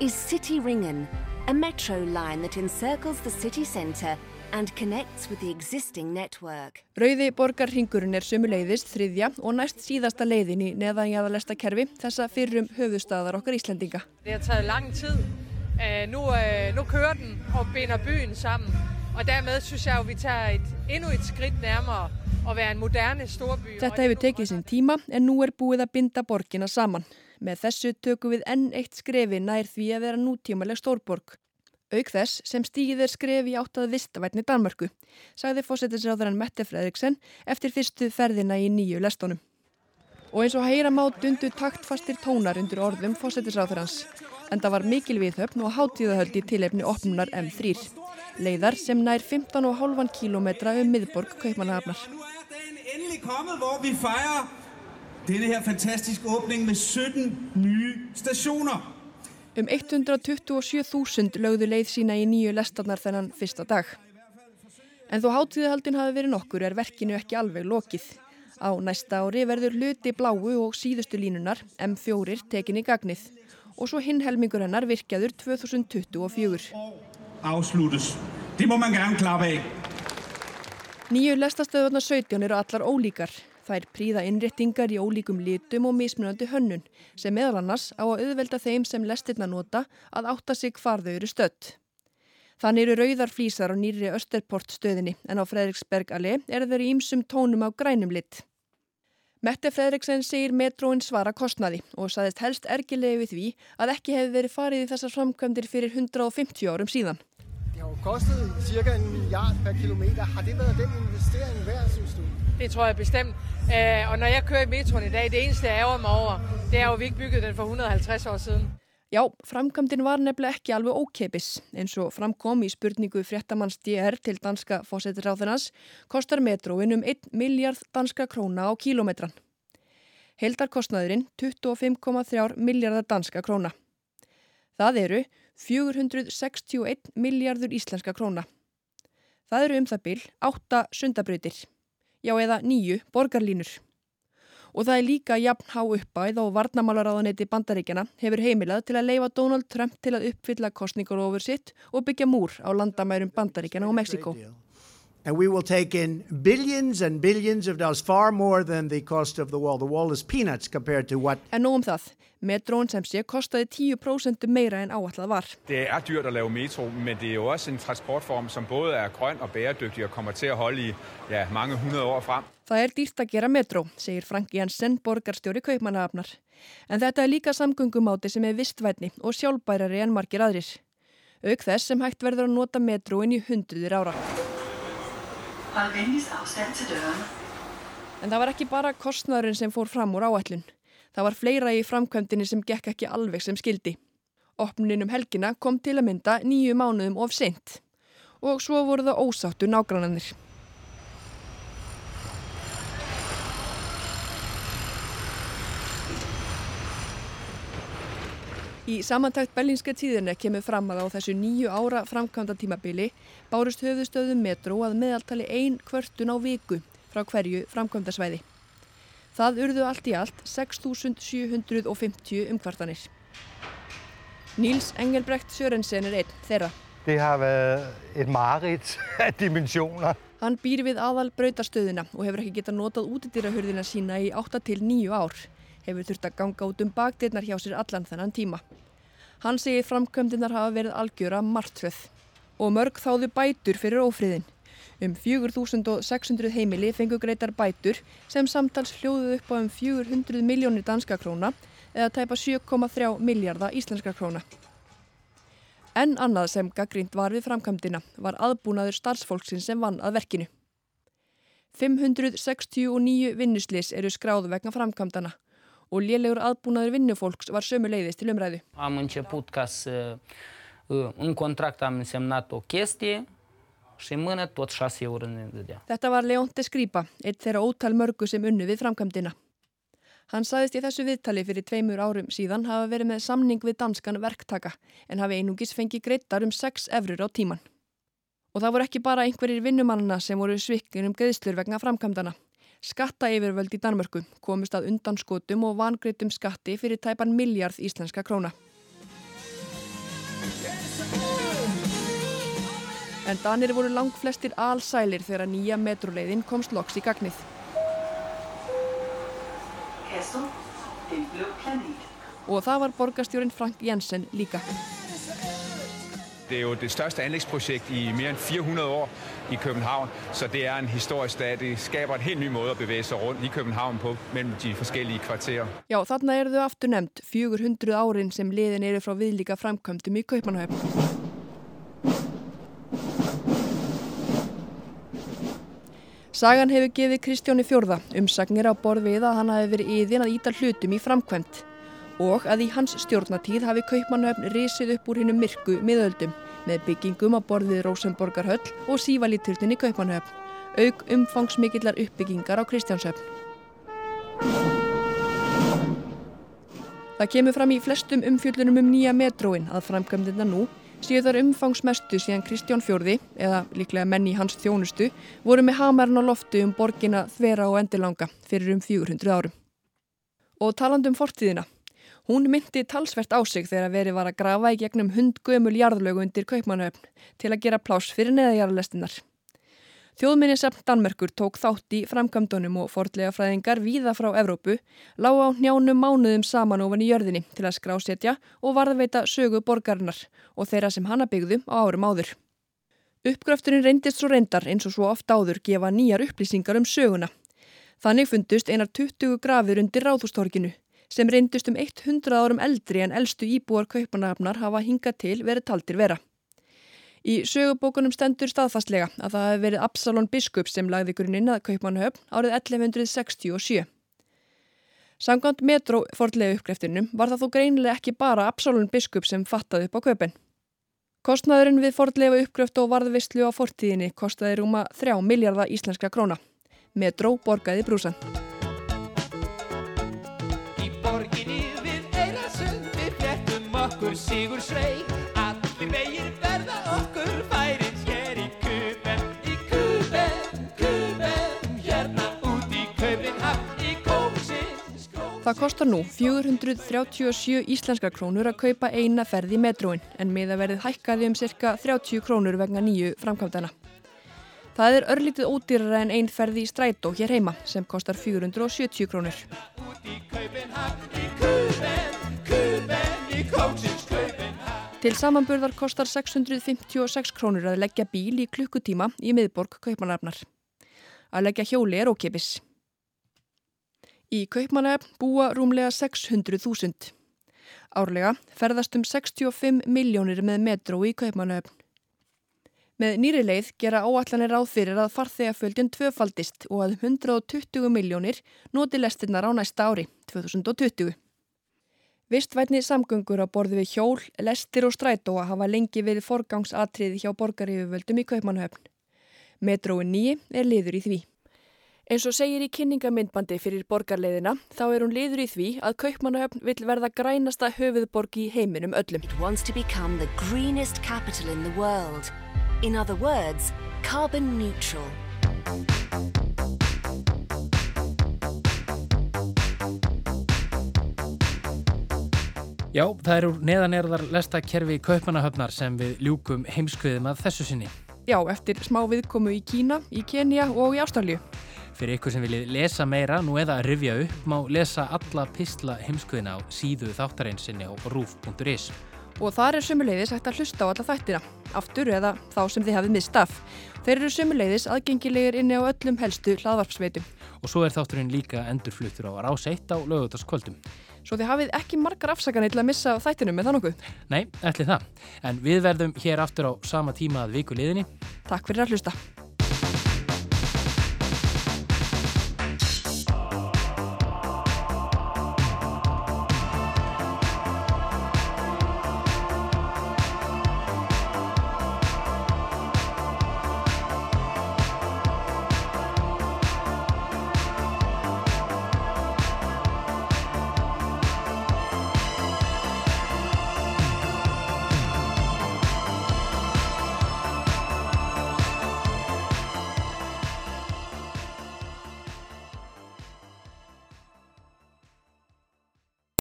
Is City Ringen, a metro line that encircles the city centre and connects with the existing network. Rauði borgarhingurinn er sömuleiðist þriðja og næst síðasta leiðin í neðanjæðalesta kerfi þessa fyrrum höfustadar okkar Íslendinga. Det har taget lang tid. Uh, nu, uh, nu kører den og binder byen sammen. Og dermed synes jeg jo, vi tager et, endnu et skridt nærmere Þetta hefur tekið sinn tíma en nú er búið að binda borgina saman. Með þessu tökum við enn eitt skrefi nær því að vera nútímaleg stórborg. Auk þess sem stígið er skref í áttað vistavætni Danmörku, sagði fósettisráðarann Mette Fredriksen eftir fyrstu ferðina í nýju lestónum. Og eins og heyra má dundu taktfastir tónar undir orðum fósettisráðarans. En það var mikil viðhöfn og hátíðahöld í tilefni opnunar M3. Leiðar sem nær 15,5 km um miðborg Kaupmannahafnar. Kommet, hvor vi fejrer denne her fantastiske åbning med 17 nye stationer. Um 127.000 lögðu leið sína í nýju lestarnar þennan fyrsta dag. En þó hátíðahaldin hafi verið nokkur er verkinu ekki alveg lokið. Á næsta ári verður hluti bláu og síðustu línunar M4 tekin í gagnið og svo hinn helmingur hennar virkjaður 2024. Afsluttes. Det må man gerne klappe af. Nýju lestastöðunar 17 eru allar ólíkar. Þær príða innréttingar í ólíkum litum og mismunandi hönnun sem meðal annars á að auðvelda þeim sem lestirna nota að átta sig hvar þau eru stött. Þannig eru rauðar flýsar á nýri Österport stöðinni en á Fredriksberg alli eru þau í ýmsum tónum á grænum lit. Mette Fredriksen segir metróin svara kostnaði og saðist helst ergilegi við því að ekki hefði verið farið í þessar framkvæmdir fyrir 150 árum síðan. Har jo kostet cirka en milliard per kilometer. Har det været den investering værd, synes du? Det tror jeg bestemt. Uh, og når jeg kører i metroen i dag, det eneste jeg ærger mig over, det er jo, at vi ikke byggede den for 150 år siden. Já, framkvæmdin var nefnilega ekki alveg ókeipis. Eins og framkom í spurningu fréttamanns DR til danska fósettiráðinans kostar metróin um 1 miljard danska króna á kílometran. Heldarkostnaðurinn 25,3 miljardar danska króna. Það eru 461 miljardur íslenska króna. Það eru um það bil 8 sundabrautir, já eða 9 borgarlínur. Og það er líka jafn há uppæð og varnamálaráðanetti bandaríkjana hefur heimilað til að leifa Donald Trump til að uppfylla kostningur ofur sitt og byggja múr á landamærum bandaríkjana og Mexiko. And we will take in billions and billions of dollars, far more than the cost of the wall. The wall is peanuts compared to what... En nú um það, metrón sem sé kostaði 10% meira en áallad var. Det er dyrt at lave metro, men det er jo også en transportform, som både er grøn og bæredygtig og kommer til at holde i ja, mange hundrede år frem. Það er dýrt að gera metró, segir Frank Jensen, borgarstjóri Kaupmannahafnar. En þetta er líka samgöngumáti sem er vistvætni og sjálfbærari en margir aðrir. Auk þess sem hægt verður að nota metróin í hundruðir ára. En það var ekki bara kostnæðurinn sem fór fram úr áætlun. Það var fleira í framkvæmdini sem gekk ekki alveg sem skildi. Opnunin um helgina kom til að mynda nýju mánuðum of seint. Og svo voru það ósáttu nágrannanir. Í samantækt berlínska tíðina kemur fram að á þessu nýju ára framkvæmda tímabili bárust höfustöðum metró að meðaltali ein kvörtun á viku frá hverju framkvæmdasvæði. Það urðu allt í allt 6.750 umkvartanir. Níls Engelbrekt Sørensen er einn þeirra. Det har været et mareritt af dimensioner. Hann býr við aðal brautastöðina og hefur ekki getað notað útidýrahurðina sína í 8 til 9 ár. Hefur þurft að ganga út um bakdyrnar hjá sér allan þennan tíma. Hann segir framkvæmdinnar hafa verið algjöra martröð og mörg þáðu bætur fyrir ófriðin. Um 4.600 heimili fengu greitar bætur sem samtals hljóðuð upp á um 400 miljónir danska króna eða tæpa 7,3 miljardar íslenska króna. En annað sem gaggrínt var við framkvæmdina var aðbúnaður starfsfólksins sem vann að verkinu. 569 vinnuslis eru skráðu vegna framkvæmdana og lélegur aðbúnaður vinnufólks var sömu leiðist til umræðu. Am început ca să în contract am semnat o chestie și mână tot 6 euro ne dădea. Þetta var Leonte Scripa, eitt þeirra ótal mörgu sem unnu við framkvæmdina. Hann saðist í þessu viðtali fyrir tveimur árum síðan hafa verið með samning við danskan verktaka en hafi einungis fengið greittar um 6 efrur á tíman. Og það voru ekki bara einhverjir vinnumannana sem voru svikkin um greiðslur vegna framkvæmdana. Skattaeyfirvöld í Danmörku komist að undan skotum og vangreitum skatti fyrir tæpan miljard íslenska króna. En Danir voru langt flestir allsælir þegar nýja metroleiðin komst loks í gagnið. Og það var borgarstjórin Frank Jensen líka. Det er jo det største anlægsprojekt i mere end 400 år i København, så det er en historisk dag. Det skaber en helt ny måde at bevæge sig rundt i København på mellem de forskellige kvarterer. Já, þarna eru þau aftur nefnt 400 árin sem liðin eru frá viðlíka framkvæmdum í Kaupmannahöfn. Sagan hefur gefið Kristjáni Fjórða umsagnir á borð við að hann hafi verið yðin að íta hlutum í framkvæmt og að í hans stjórnatíð hafi Kaupmannahöfn risið upp úr hinnum myrku miðöldum með byggingum á borðið Rósenborgarhöll og sívalíturtin í Kaupmannahöfn, auk umfangsmikillar uppbyggingar á Kristjánshöfn. Það kemur fram í flestum umfjöldunum um nýja metróin að framkvæmdina nú séu þar umfangsmestu síðan Kristján Fjörði, eða líklega menn í hans þjónustu, voru með hamarinn á loftu um borgina þvera og endilanga fyrir um 400 árum. Og talandum fortíðina. Hún myndi talsvert á sig þegar verið var að grafa í gegnum hundgömul jarðlögu undir Kaupmannahöfn til að gera pláss fyrir neðajarðlestinar. Þjóðminnisefn Danmerkur tók þátt í framkvæmdunum og fordlega fræðingar víða frá Evrópu lág á njánum mánuðum saman ofan í jörðinni til að skrásetja og varðveita sögu borgarinnar og þeirra sem hana byggðu á árum áður. Uppgröfturinn reyndist svo reyndar eins og svo oft áður gefa nýjar upplýsingar um söguna. Þannig fundust einar 20 grafir undir ráðhústorkinu sem reyndust um 100 árum eldri en eldstu íbúar kaupanahafnar hafa hingað til verið taldir vera. Í sögubókunum stendur staðfastlega að það hefði verið Absalon biskup sem lagði grunninn að Kaupmannahöfn árið 1167. Samkvæmt metrófordlega uppgreftinum var það þó greinilega ekki bara Absalon biskup sem fattaði upp á köpinn. Kostnaðurinn við fordlega uppgröft og varðvistlu á fortíðinni kostaði rúma 3 miljardar íslenska króna. Metró borgaði brúsan. Okkur sigur sveig Allir vegir verða okkur færir hér í Kuben Í Kuben, Kuben, hérna út í Kaupinhafn Í kóksins Það kostar nú 437 íslenska krónur að kaupa eina ferð í metróin en miðaverðið hækkaði um cirka 30 krónur vegna nýju framkvæmdana. Það er örlítið ódýrara en einn ferð í strætó hér heima sem kostar 470 krónur. Til samanburðar kostar 656 krónur að leggja bíl í klukkutíma í miðborg Kaupmannafnar. Að leggja hjóli er ókipis. Í Kaupmannafn búa rúmlega 600.000. Árlega ferðast um 65 miljónir með metró í Kaupmannafn. Með nýri leið gera áallanir ráð fyrir að farþegaföldin tvöfaldist og að 120 miljónir noti lestinnar á næsta ári, 2020. Vistvætni samgöngur á borði við hjól, lestir og strætóa hafa lengi verið forgangsatriði hjá borgarífuvöldum í Kaupmannahöfn. Metróin 9 er liður í því. Eins og segir í kynningamindbandi fyrir borgarleiðina þá er hún liður í því að Kaupmannahöfn vill verða grænasta höfuðborg í heiminum öllum. It wants to become the greenest capital in the world. In other words, carbon neutral. Já, það eru neðanerðar lestakerfi Kaupmannahöfnar sem við ljúkum heimskviðum að þessu sinni. Já, eftir smá viðkomu í Kína, í Kenya og í Ástralju. Fyrir ykkur sem viljið lesa meira nú eða að rifja upp má lesa alla pistla heimskviðina á síðu þáttareinsinni á rúf.is. Og þar er sömuleiðis hægt að hlusta á alla þættina, aftur eða þá sem þið hafið mist af. Þeir eru sömuleiðis aðgengilegir inni á öllum helstu hlaðvarpsveitum. Og svo er þátturinn líka endurfluttur á rás 1 á lögutaskvöldum. Svo þið hafið ekki margar afsakanir til að missa þættinum með það nokkuð? Nei, ætli það. En við verðum hér aftur á sama tíma að viku liðinni. Takk fyrir að hlusta.